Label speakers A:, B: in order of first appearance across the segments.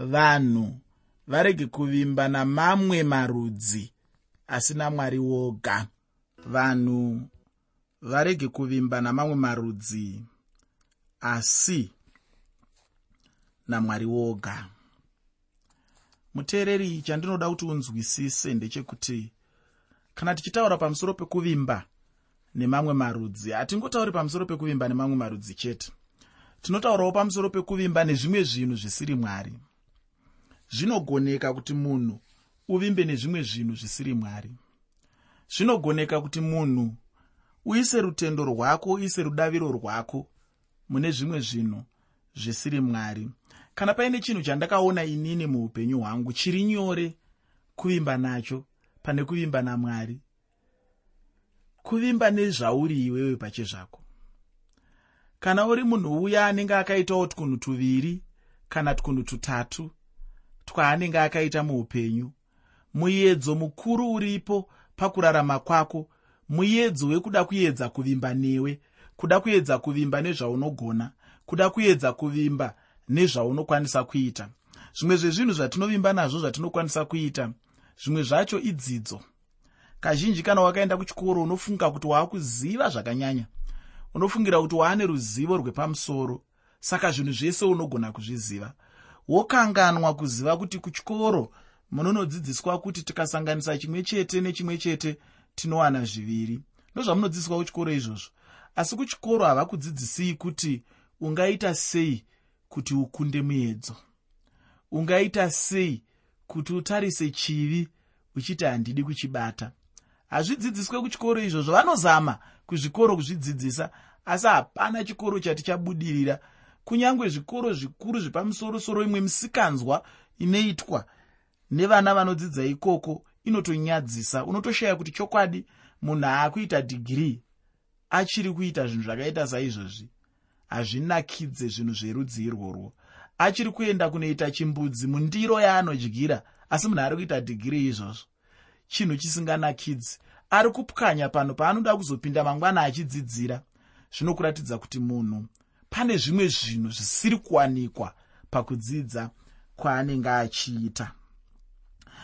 A: vanhu varege kuvimba namamwe marudzi asi namwari woga. Vanhu varege kuvimba namamwe marudzi asi namwari woga. Muteereri chandinoda kuti unzwisise ndechekuti kana tichitaura pamusoro pekuvimba nemamwe marudzi hatingotauri pamusoro pekuvimba nemamwe marudzi chete. Tinotaurawo pamusoro pekuvimba nezvimwe zvinhu zvisiri mwari zvinogoneka kuti munhu uvimbe nezvimwe zvinhu zvisiri mwari. Zvinogoneka kuti munhu uise rutendo rwako uise rudaviro rwako mune zvimwe zvinhu zvisiri mwari. Kana paine chinhu chandakaona inini muupenyu hwangu chiri nyore kuvimba nacho pane kuvimba namwari kuvimba nezvauri iwewe pachezvako kana uri munhu uya anenge akaitawo twunhu tuviri kana twunhu tutatu twaanenge akaita muupenyu. Muedzo mukuru uripo pakurarama kwako muedzo wekuda kuedza kuvimba newe kuda kuedza kuvimba nezvaunogona kuda kuedza kuvimba nezvaunokwanisa kuita. Zvimwe zvezvinhu zvatinovimba nazvo zvatinokwanisa kuita zvimwe zvacho idzidzo. Kazhinji kana wakaenda kuchikoro unofunga kuti waakuziva zvakanyanya. Unofungira kuti waane ruzivo rwepamusoro saka zvinhu zvese unogona kuzviziva wokanganwa kuziva kuti kuchikoro munonodzidziswa kuti tikasanganisa chimwe chete nechimwe chete tinowana zviviri. Ndozvamunodzidziswa kuchikoro izvozvo. Asi kuchikoro havakudzidzisii kuti ungaita sei kuti ukunde muedzo ungaita sei kuti utarise chivi uchiti handidi kuchibata. Hazvidzidziswe kuchikoro izvozvo. Vanozama kuzvikoro kuzvidzidzisa asi hapana chikoro chati chabudirira kunyange zvikoro zvikuru zvepamusorosoro imwe misikanzwa inoitwa nevana vanodzidza ikoko inotonyadzisa. Unotoshaya kuti chokwadi munhu aakuita dhigirii achiri kuita zvinhu zvakaita saizvozvi. Hazvinakidze zvinhu zverudzi irworwo. Achiri kuenda kunoita chimbudzi mundiro yaanodyira asi munhu ari kuita dhigirii izvozvo. Chinhu chisinganakidzi ari kupwanya pano paanoda kuzopinda mangwana achidzidzira. Zvinokuratidza kuti munhu pane zvimwe zvinhu zvisiri kuwanikwa pakudzidza kwaanenge achiita.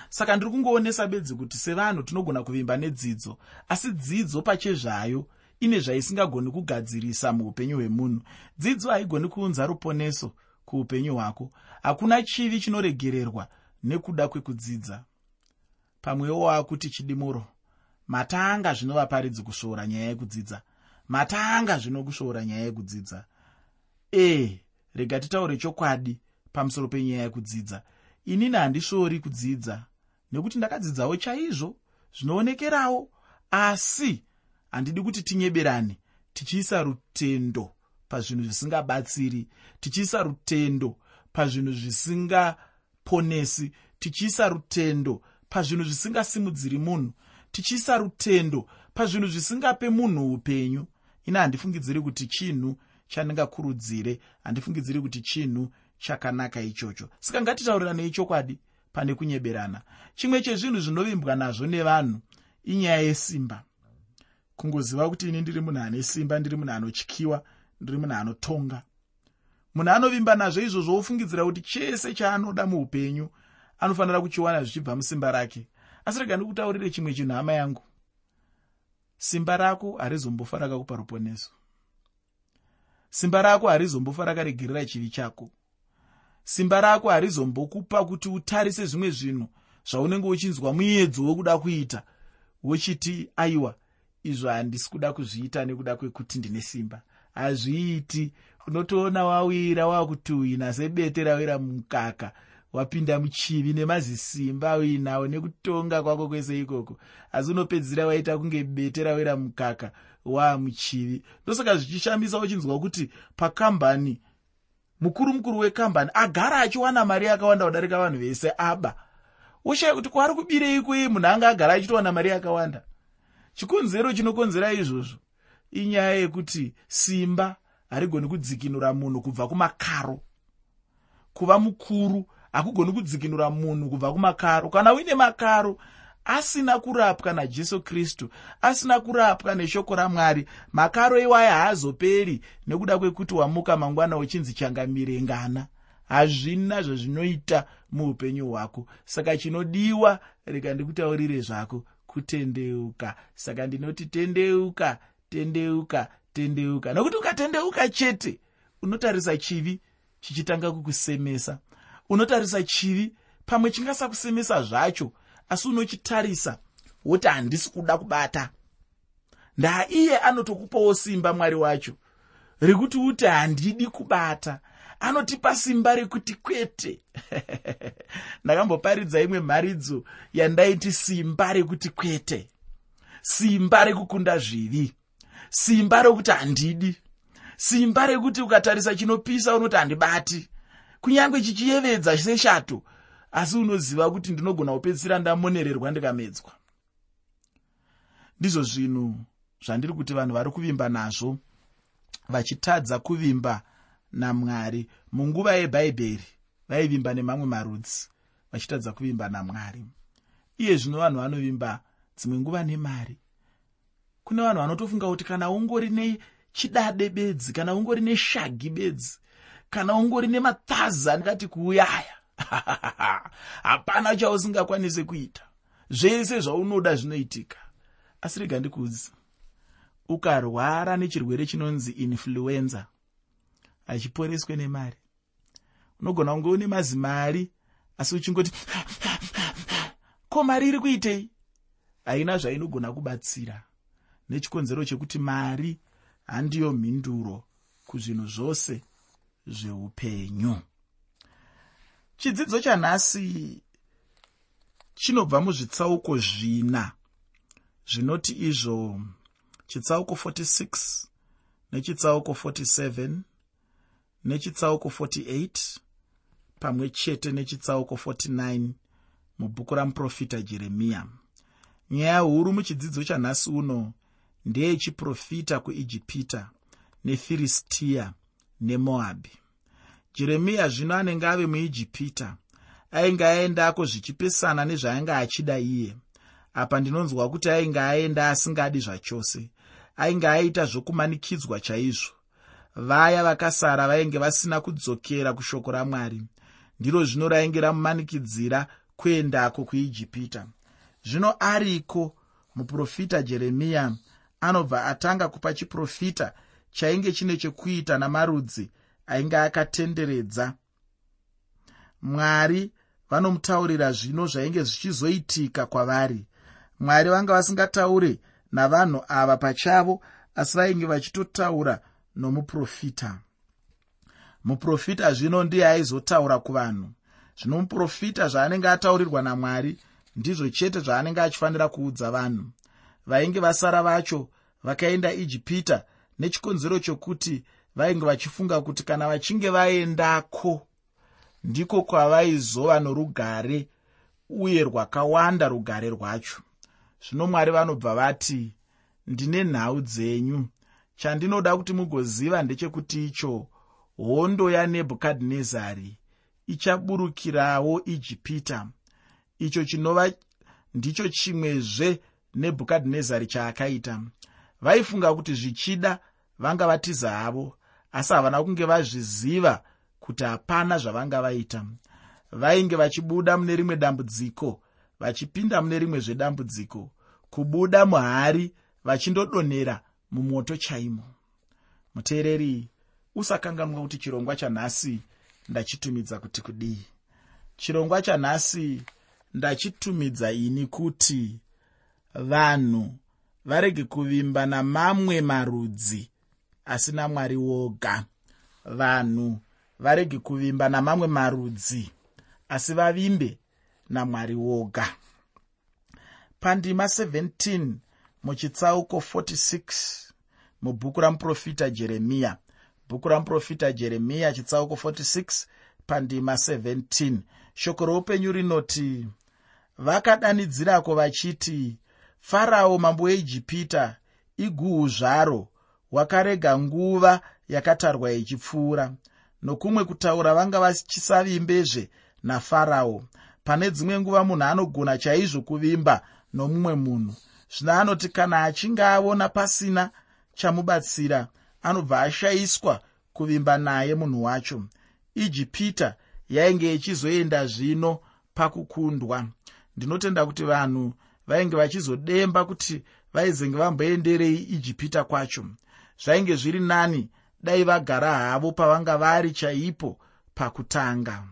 A: Saka ndiri kungoonesa bedzi kuti sevanhu tinogona kuvimba nedzidzo asi dzidzo pachezvayo ine zvaisingagoni kugadzirisa muupenyu hwemunhu. Dzidzo haigoni kuunza ruponeso kuupenyu hwako. Hakuna chivi chinoregererwa nekuda kwekudzidza. Pamwewo waakuti chidimuro. Matanga zvinovaparidzi kusvoora nyaya yekudzidza. Matanga zvinokusvoora nyaya yekudzidza ee rega titaure chokwadi pamusoro penyaya yekudzidza. Inini handisvoori kudzidza nekuti ndakadzidzawo chaizvo zvinoonekerawo asi handidi kuti tinyeberane tichiisa rutendo pazvinhu zvisingabatsiri tichiisa rutendo pazvinhu zvisingaponesi tichiisa rutendo pazvinhu zvisingasimudziri munhu tichiisa rutendo pazvinhu zvisingape munhu upenyu. Ina handifungidziri kuti chinhu chandingakurudzire handifungidziri kuti chinhu chakanaka ichocho. Saka ngatitaurirane ichokwadi pane kunyeberana. Chimwe chezvinhu zvinovimbwa nazvo nevanhu inyaya yesimba. Kungoziva kuti ini ndiri munhu ane simba ndiri munhu anotyiwa ndiri munhu anotonga. Munhu anovimba nazvo izvozvo ofungidzira kuti chese chaanoda muupenyu anofanira kuchiwana zvichibva musimba rake. Asi rega ndikutaurire chimwe chinhu hama yangu. Simba rako harizombofa rakakupa ruponeso simba rako harizombofa rakaregerera chivi chako. Simba rako harizombokupa kuti utarise zvimwe zvinhu zvaunenge uchinzwa muedzo wekuda kuita wochiti aiwa izvo handisi kuda kuzviita nekuda kwekuti ndine simba. Hazviiti. Unotoona wawira wakutuhwina sebete rawira mukaka wapinda muchivi nemazisimba uinawo nekutonga kwako kwese ikoko. Asi unopedzisira waita kunge bete rawira mukaka waamuchivi ndosaka zvichishambisa uchinzwa kuti pakambani mukuru mukuru wekambani agara achiwana mari yakawanda kudarika vanhu vese aba. Ushaya kuti kwari kubireikoi munhu anga agara achitowana mari yakawanda chikonzero chinokonzera izvozvo inyaya yekuti simba harigoni kudzikinura munhu kubva kumakaro kuva mukuru hakugoni kudzikinura munhu kubva kumakaro. Kana uine makaro asina kurapwa najesu kristu asina kurapwa neshoko ramwari. Makaro iwaya haazoperi nekuda kwekuti wamuka mangwana uchinzi changamirengana. Hazvina zvezvinoita muupenyu hwako. Saka chinodiwa rega ndikutaurire zvako kutendeuka. Saka ndinoti tendeuka tendeuka tendeuka. Nokuti ukatendeuka chete unotarisa chivi chichitanga kukusemesa unotarisa chivi pamwe chingasakusemesa zvacho asi unochitarisa woti handisi kuda kubata. Ndaa iye anotokupawo simba mwari wacho rekuti uti handidi kubata. Anotipa simba rekuti kwete. Ndakamboparidza imwe mharidzo yandaiti simba rekuti kwete. Simba rekukunda zvivi. Simba rekuti handidi. Simba rekuti ukatarisa chinopisa unoti handibati kunyange chichiyevedza seshato asi unoziva kuti ndinogona kupedzisira ndamonererwa ndikamedzwa. Ndizvo zvinhu zvandiri kuti vanhu vari kuvimba nazvo vachitadza kuvimba namwari munguva yebhaibheri vaivimba nemamwe marudzi vachitadza kuvimba namwari. Iye zvino vanhu vanovimba dzimwe nguva nemari. Kune vanhu vanotofunga kuti kana ungori nechidade bedzi kana ungori neshagi bedzi kana ungori nemathazi andingati kuuyaya. Hapana chausingakwanisi kuita. Zvese zvaunoda zvinoitika. Asi rega ndikuudzi ukarwara nechirwere chinonzi influenza hachiporeswe nemari. Unogona kunge une mazimari asi uchingoti ko mari iri kuitei? Haina zvainogona kubatsira. Nechikonzero chekuti mari handiyo mhinduro kuzvinhu zvose zveupenyu. Chidzidzo chanhasi chinobva muzvitsauko zvina zvinoti izvo chitsauko 46 nechitsauko 47 nechitsauko 48 pamwe chete nechitsauko 49 mubhuku ramuprofita jeremiya nyaya huru muchidzidzo chanhasi uno ndeyechiprofita kuijipita nefiristiya nemoabhi jeremiya zvino anenge ave muijipita ainge aendako zvichipesana nezvaanga achida iye. Apa ndinonzwa kuti ainge aenda asingadi zvachose ainge aita zvokumanikidzwa chaizvo. Vaya vakasara vainge vasina kudzokera kushoko ramwari ndiro zvino rainge ramumanikidzira kuendako kuijipita. Zvino ariko muprofita jeremiya anobva atanga kupa chiprofita chainge chine chekuita namarudzi ainge akatenderedza. Mwari vanomutaurira zvino zvainge zvichizoitika kwavari. Mwari vanga vasingataure navanhu ava pachavo asi vainge vachitotaura nomuprofita. Muprofita zvino ndiye aizotaura kuvanhu. Zvino muprofita zvaanenge ataurirwa namwari ndizvo chete zvaanenge achifanira kuudza vanhu. Vainge vasara vacho vakaenda ijipita nechikonzero chokuti vainge vachifunga kuti kana vachinge vaendako ndiko kwavaizova norugare uye rwakawanda rugare rwacho. Zvino mwari vanobva vati ndine nhau dzenyu. Chandinoda kuti mugoziva ndechekuti icho hondo yanebhukadhinezari ichaburukirawo ijipita. Icho chinova ndicho chimwezve nebhukadhinezari chaakaita vaifunga kuti zvichida vanga vatiza havo asi havana kunge vazviziva kuti hapana zvavanga vaita. Vainge vachibuda mune rimwe dambudziko vachipinda mune rimwe zvedambudziko kubuda muhari vachindodonhera mumoto chaimo. Muteereri usakanganwa kuti chirongwa chanhasi ndachitumidza kuti kudii? Chirongwa chanhasi ndachitumidza ini kuti vanhu varege kuvimba namamwe marudzi asina mwari woga. Vanhu varege kuvimba namamwe marudzi asi vavimbe namwari woga. Pandima 17 muchitsauko 46 mubhuku ramuprofita jeremiya bhuku ramuprofita jeremiya chitsauko 46 pandima 17 shoko roupenyu rinoti vakadanidzirako vachiti farao mambo weijipita iguhu zvaro wakarega nguva yakatarwa ichipfuura. Nokumwe kutaura vanga vachisavimbezve nafarao. Pane dzimwe nguva munhu anogona chaizvo kuvimba nomumwe munhu. Zvino anoti kana achinge aona pasina chamubatsira anobva ashayiswa kuvimba naye munhu wacho. Ijipita yainge ichizoenda zvino pakukundwa. Ndinotenda kuti vanhu vainge vachizodemba kuti vaizenge vamboenderei ijipita kwacho. Zvainge zviri nani dai vagara havo pavanga vari chaipo pakutanga.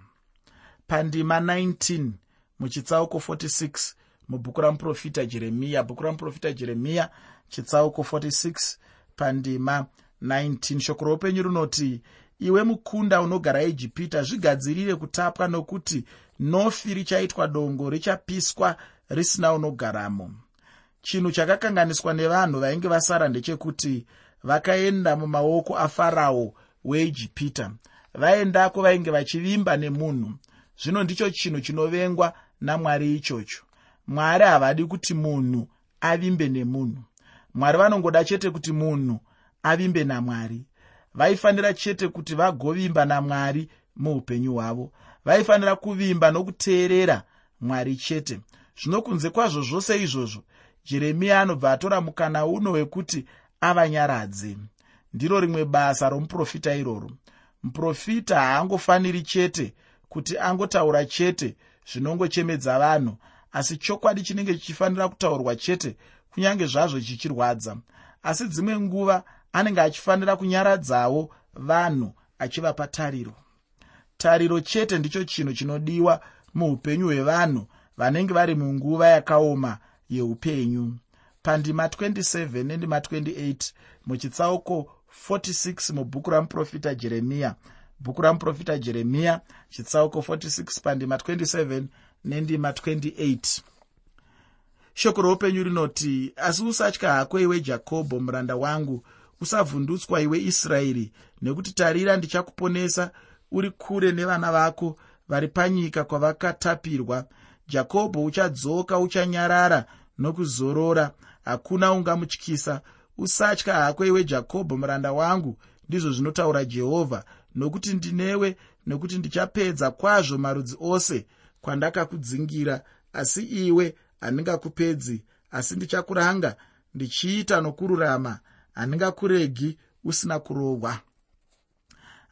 A: Pandima 19 muchitsauko 46 mubhuku ramuprofita jeremiya bhuku ramuprofita jeremiya chitsauko 46 pandima 19 shoko roupenyu runoti iwe mukunda unogara ijipita zvigadzirire kutapwa nokuti nofi richaitwa dongo richapiswa risina unogaramo. Chinhu chakakanganiswa nevanhu vainge vasara ndechekuti vakaenda mumaoko afarao weijipita vaendako vainge vachivimba nemunhu. Zvino ndicho chinhu chinovengwa namwari ichocho. Mwari havadi kuti munhu avimbe nemunhu. Mwari vanongoda chete kuti munhu avimbe namwari. Vaifanira chete kuti vagovimba namwari muupenyu hwavo. Vaifanira kuvimba nokuteerera mwari chete zvino kunze kwazvo zvose izvozvo jeremiya anobva atora mukana uno wekuti avanyaradze. Ndiro rimwe basa romuprofita iroro. Muprofita haangofaniri chete kuti angotaura chete zvinongochemedza vanhu asi chokwadi chinenge chichifanira kutaurwa chete kunyange zvazvo chichirwadza. Asi dzimwe nguva anenge achifanira kunyaradzawo vanhu achivapa tariro. Tariro chete ndicho chinhu chinodiwa muupenyu hwevanhu vanenge vari munguva yakaoma yeupenyu. Pandima 27 nendima 28 muchitsauko 46 mubhuku ramuprofita jeremiya bhuku ramuprofita jeremiya chitsauko 46 pandima 27 nendima 28 shoko roupenyu rinoti asi usatya hako iwe jakobho muranda wangu. Usavhundutswa iwe israeri. Nekuti tarira ndichakuponesa. Uri kure nevana vako vari panyika kwavakatapirwa jakobho uchadzoka uchanyarara nokuzorora. Hakuna ungamutyisa. Usatya hako iwe jakobho muranda wangu. Ndizvo zvinotaura jehovha. Nokuti ndinewe nokuti ndichapedza kwazvo marudzi ose kwandakakudzingira asi iwe handingakupedzi asi ndichakuranga. Ndichiita nokururama handingakuregi usina kurohwa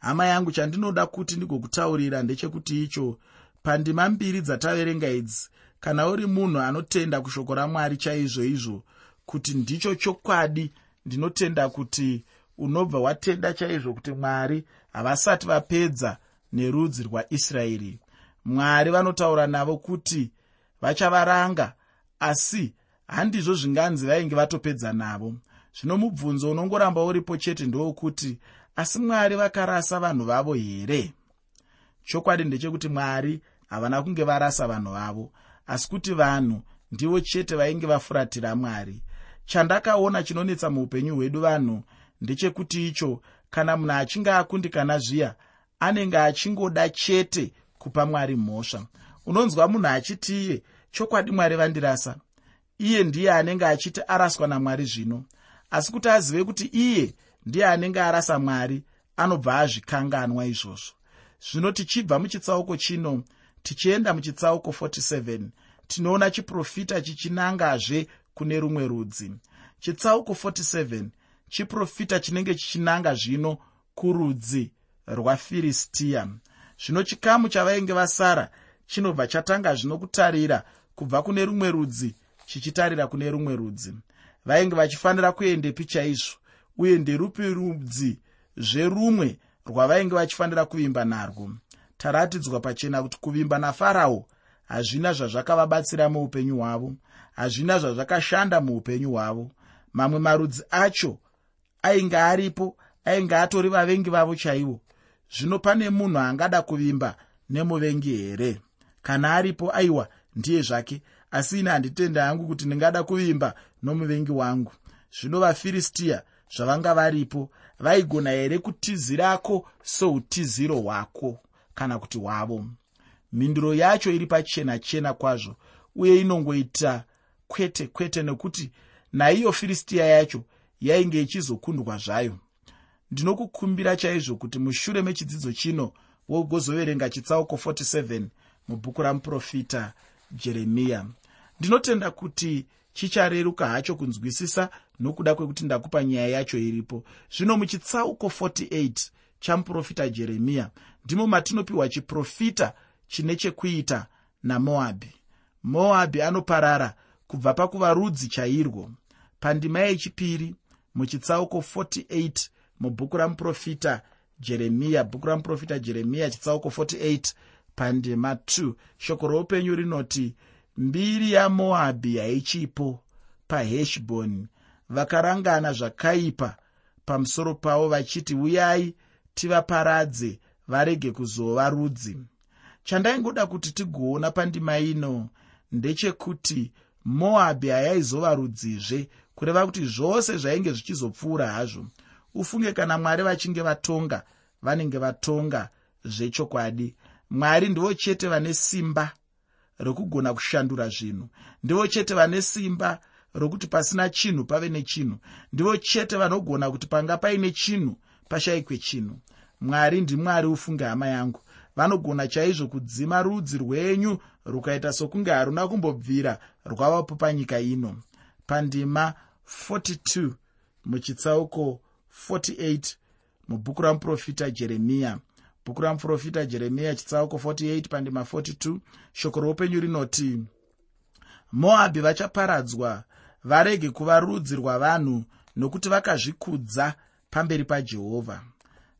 A: hama yangu chandinoda kuti ndigokutaurira ndechekuti icho pandima mbiri dzataverenga idzi kana uri munhu anotenda kushoko ramwari chaizvo izvo kuti ndicho chokwadi ndinotenda kuti unobva watenda chaizvo kuti mwari havasati vapedza nerudzi rwaisraeri. Mwari vanotaura navo kuti vachavaranga asi handizvo zvinganzi vainge vatopedza navo. Zvino mubvunzo unongoramba uripo chete ndewokuti asi mwari vakarasa vanhu vavo here? Chokwadi ndechekuti mwari havana kunge varasa vanhu vavo asi kuti vanhu ndivo chete vainge vafuratira mwari. Chandakaona chinonetsa muupenyu hwedu vanhu ndechekuti icho kana munhu achinge akundikana zviya anenge achingoda chete kupa mwari mhosva. Unonzwa munhu achiti iye chokwadi mwari vandirasa. Iye ndiye anenge achiti araswa namwari zvino. Asi kuti azive kuti iye ndiye anenge arasa mwari anobva azvikanganwa izvozvo. Zvino tichibva muchitsauko chino tichienda muchitsauko 47 tinoona chiprofita chichinangazve kune rumwe rudzi. Chitsauko 47 chiprofita chinenge chichinanga zvino kurudzi rwafiristiya zvino chikamu chavainge vasara chinobva chatanga zvino kutarira kubva kune rumwe rudzi chichitarira kune rumwe rudzi. Vainge vachifanira kuendepi chaizvo uye nderupi rudzi zverumwe rwavainge vachifanira kuvimba narwo taratidzwa pachena kuti kuvimba nafarao hazvina zvazvakavabatsira muupenyu hwavo hazvina zvazvakashanda muupenyu hwavo. Mamwe marudzi acho ainge aripo ainge atori vavengi vavo chaivo. Zvino pane munhu angada kuvimba nemuvengi here? Kana aripo aiwa ndiye zvake. Asi ine handitenda hangu kuti ndingada kuvimba nomuvengi wangu. Zvino vafiristiya zvavanga varipo vaigona here kutizirako soutiziro hwako kana kuti hwavo mhinduro yacho iri pachena chena kwazvo uye inongoita kwete kwete nekuti naiyo firistiya yacho yainge ichizokundwa zvayo. Ndinokukumbira chaizvo kuti mushure mechidzidzo chino wogozoverenga chitsauko 47 mubhuku ramuprofita jeremiya. Ndinotenda kuti chichareruka hacho kunzwisisa nokuda kwekuti ndakupa nyaya yacho iripo. Zvino muchitsauko 48 chamuprofita jeremiya ndimo matinopiwa chiprofita chine chekuita namoabhi moabhi anoparara kubva pakuva rudzi chairwo. Pandima yechipiri muchitsauko 48 mubhuku ramuprofita jeremiya bhuku ramuprofita jeremiya chitsauko 48 pandima 2 shoko roupenyu rinoti mbiri yamoabhi yaichipo paheshbhoni vakarangana zvakaipa pamusoro pavo vachiti uyai tivaparadze varege kuzova rudzi. Chandaingoda kuti tigoona pandima ino ndechekuti moabhi hayaizova rudzizve kureva kuti zvose zvainge zvichizopfuura hazvo. Ufunge kana mwari vachinge vatonga vanenge vatonga zvechokwadi. Mwari ndivo chete vane simba rokugona kushandura zvinhu. Ndivo chete vane simba rokuti pasina chinhu pave nechinhu. Ndivo chete vanogona kuti panga paine chinhu pashayikwe chinhu mwari ndimwari ufunge hama yangu. Vanogona chaizvo kudzima rudzi rwenyu rukaita sokunge haruna kumbobvira rwavapo panyika ino. Pandima 42 muchitsauko 48 mubhuku ramuprofita jeremiya. Bhuku ramuprofita jeremiya chitsauko 48 pandima 42 shoko roupenyu rinoti moabhi vachaparadzwa varege kuva rudzi rwavanhu nokuti vakazvikudza pamberi pajehovha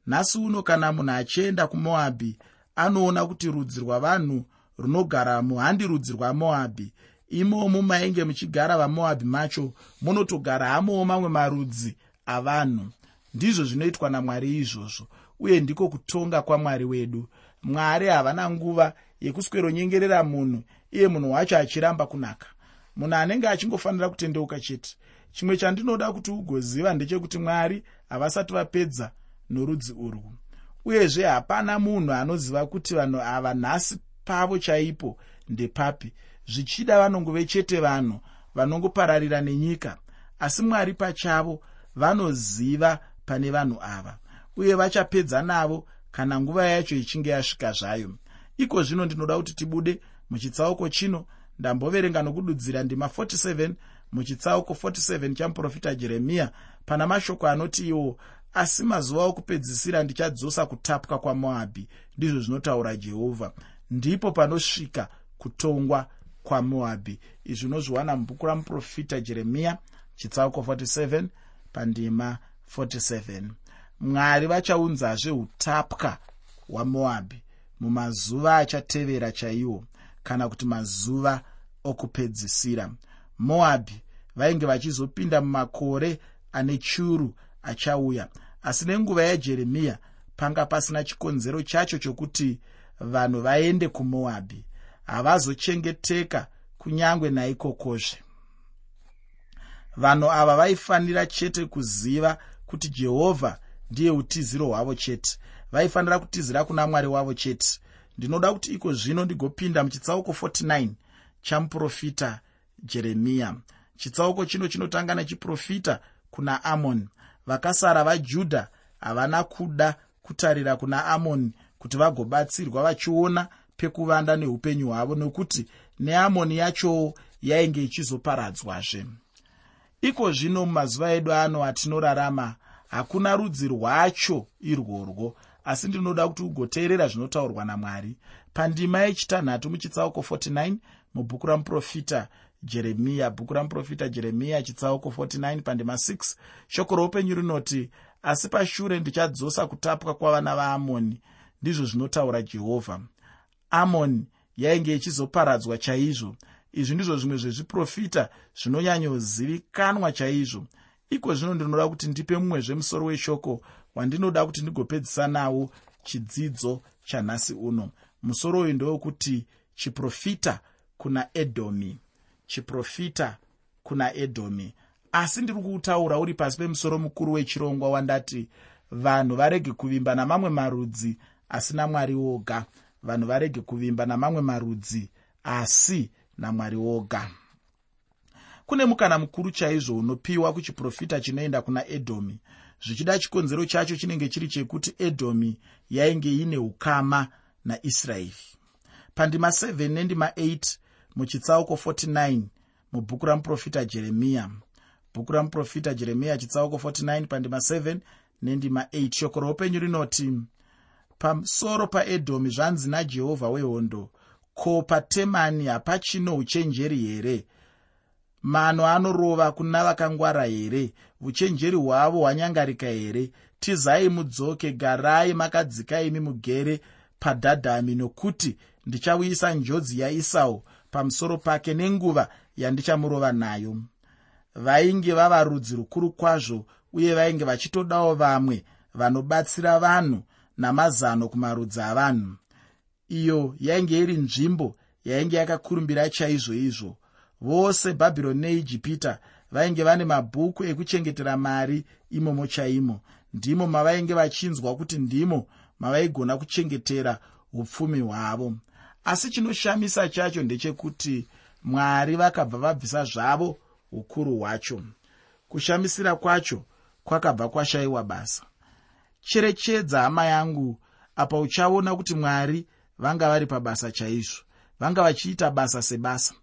A: nhasi uno kana munhu achienda kumoabhi anoona kuti rudzi rwavanhu runogaramo handi rudzi rwamoabhi. Imomo mainge muchigara vamoabhi macho munotogara hamowo mamwe marudzi avanhu. Ndizvo zvinoitwa namwari izvozvo uye ndiko kutonga kwamwari wedu. Mwari havana nguva yekusweronyengerera munhu iye munhu wacho achiramba kunaka. Munhu anenge achingofanira kutendeuka chete chimwe chandinoda kuti ugoziva ndechekuti mwari havasati vapedza norudzi urwu. Uyezve hapana munhu anoziva kuti vanhu ava nhasi pavo chaipo ndepapi. Zvichida vanongove chete vanhu vanongopararira nenyika. Asi mwari pachavo vanoziva pane vanhu ava uye vachapedza navo kana nguva yacho ichinge yasvika zvayo. Iko zvino ndinoda kuti tibude muchitsauko chino ndamboverenga nokududzira ndima 47 muchitsauko 47 chamuprofita jeremiya pana mashoko anoti iwo asi mazuva okupedzisira ndichadzosa kutapwa kwamoabhi ndizvo zvinotaura jehovha. Ndipo panosvika kutongwa kwamoabhi izvi unozviwana mubhuku ramuprofita jeremiya chitsauko 47 pandima 47 mwari vachaunzazve utapwa hwamoabhi mumazuva achatevera chaiwo kana kuti mazuva okupedzisira moabhi vainge vachizopinda mumakore ane churu achauya. Asi nenguva yajeremiya panga pasina chikonzero chacho chokuti vanhu vaende kumoabhi havazochengeteka kunyange naikokozve. Vanhu ava vaifanira chete kuziva kuti jehovha ndiye utiziro hwavo chete. Vaifanira kutizira kuna mwari wavo chete. Ndinoda kuti iko zvino ndigopinda muchitsauko 49 chamuprofita jeremiya chitsauko chino chinotanga nechiprofita kuna amoni vakasara vajudha havana kuda kutarira kuna amoni kuti vagobatsirwa vachiona pekuvanda neupenyu hwavo nokuti neamoni yachowo yainge ichizoparadzwazve. Iko zvino mumazuva edu ano atinorarama hakuna rudzi rwacho irworwo. Asi ndinoda kuti ugoteerera zvinotaurwa namwari. Pandima yechitanhatu muchitsauko 49 mubhuku ramuprofita jeremiya bhuku ramuprofita jeremiya chitsauko 49 pandima 6 shoko roupenyu rinoti asi pashure ndichadzosa kutapwa kwavana vaamoni ndizvo zvinotaura jehovha. Amoni yainge ichizoparadzwa chaizvo. Izvi ndizvo zvimwe zvezviprofita zvinonyanyozivikanwa chaizvo. Iko zvino ndinoda kuti ndipe mumwe zvemusoro weshoko wandinoda kuti ndigopedzisa nawo chidzidzo chanhasi uno. Musoro uyu ndewekuti chiprofita kuna edhomi chiprofita kuna edhomi asi ndiri kuutaura uri pasi pemusoro mukuru wechirongwa wandati vanhu varege kuvimba namamwe marudzi asina mwari woga. Vanhu varege kuvimba namamwe marudzi asi namwari woga. Kune mukana mukuru chaizvo unopiwa kuchiprofita chinoenda kuna edhomi zvichida chikonzero chacho chinenge chiri chekuti edhomi yainge iine ukama naisraeri pandima 7 nendima 8 muchitsauko 49 mubhuku ramuprofita jeremiya bhuku ramuprofita jeremiya chitsauko 49 pandima 7 nendima 8 shoko roupenyu rinoti pamusoro paedhomi zvanzi najehovha wehondo ko patemani hapachino uchenjeri here? Mano anorova kuna vakangwara here? Uchenjeri hwavo hwanyangarika here? Tizai mudzoke garai makadzika imi mugere padhadhami nokuti ndichauyisa njodzi yaisau pamusoro pake nenguva yandichamurova nayo. Vainge vava rudzi rukuru kwazvo uye vainge vachitodawo vamwe vanobatsira vanhu namazano kumarudzi avanhu. Iyo yainge iri nzvimbo yainge yakakurumbira chaizvo izvo. Vose bhabhironi neijipita vainge vane mabhuku ekuchengetera mari imomo chaimo. Ndimo mavainge vachinzwa kuti ndimo mavaigona kuchengetera upfumi hwavo asi chinoshamisa chacho ndechekuti mwari vakabva vabvisa zvavo ukuru hwacho. Kushamisira kwacho kwakabva kwashayiwa basa. Cherechedza hama yangu apa uchaona kuti mwari vanga vari pabasa chaizvo vanga vachiita basa sebasa.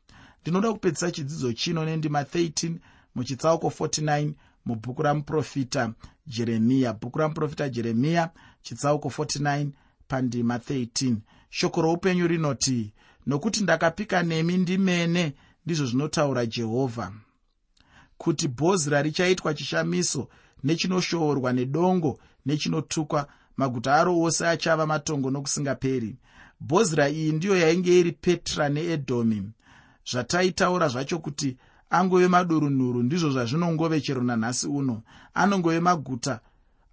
A: Ndinoda kupedzisa chidzidzo chino nendima 13 muchitsauko 49 mubhuku ramuprofita jeremiya. Bhuku ramuprofita jeremiya chitsauko 49 pandima 13 shoko roupenyu rinoti nokuti ndakapika nemi ndimene ndizvo zvinotaura jehovha kuti bhozira richaitwa chishamiso nechinoshoorwa nedongo nechinotukwa maguta aro ose achava matongo nokusingaperi. Bhozira iyi ndiyo yainge iri petra needhomi. Zvataitaura zvacho kuti angove madurunhuru ndizvo zvazvinongove chero nanhasi uno. Anongove maguta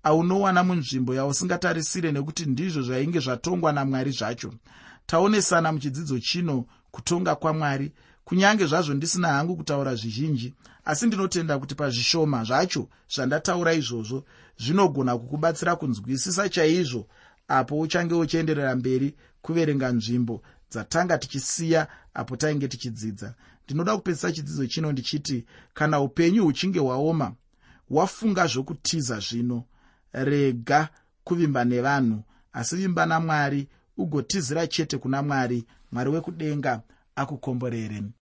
A: aunowana munzvimbo yausingatarisire nekuti ndizvo zvainge zvatongwa namwari zvacho. Taonesana muchidzidzo chino kutonga kwamwari. Kunyange zvazvo ndisina hangu kutaura zvizhinji asi ndinotenda kuti pazvishoma zvacho zvandataura izvozvo zvinogona kukubatsira kunzwisisa chaizvo apo uchange uchienderera mberi kuverenga nzvimbo dzatanga tichisiya apo tainge tichidzidza. Ndinoda kupedzisa chidzidzo chino ndichiti kana upenyu huchinge hwaoma wafunga zvokutiza zvino rega kuvimba nevanhu asi vimba namwari ugotizira chete kuna mwari mwari wekudenga akukomborere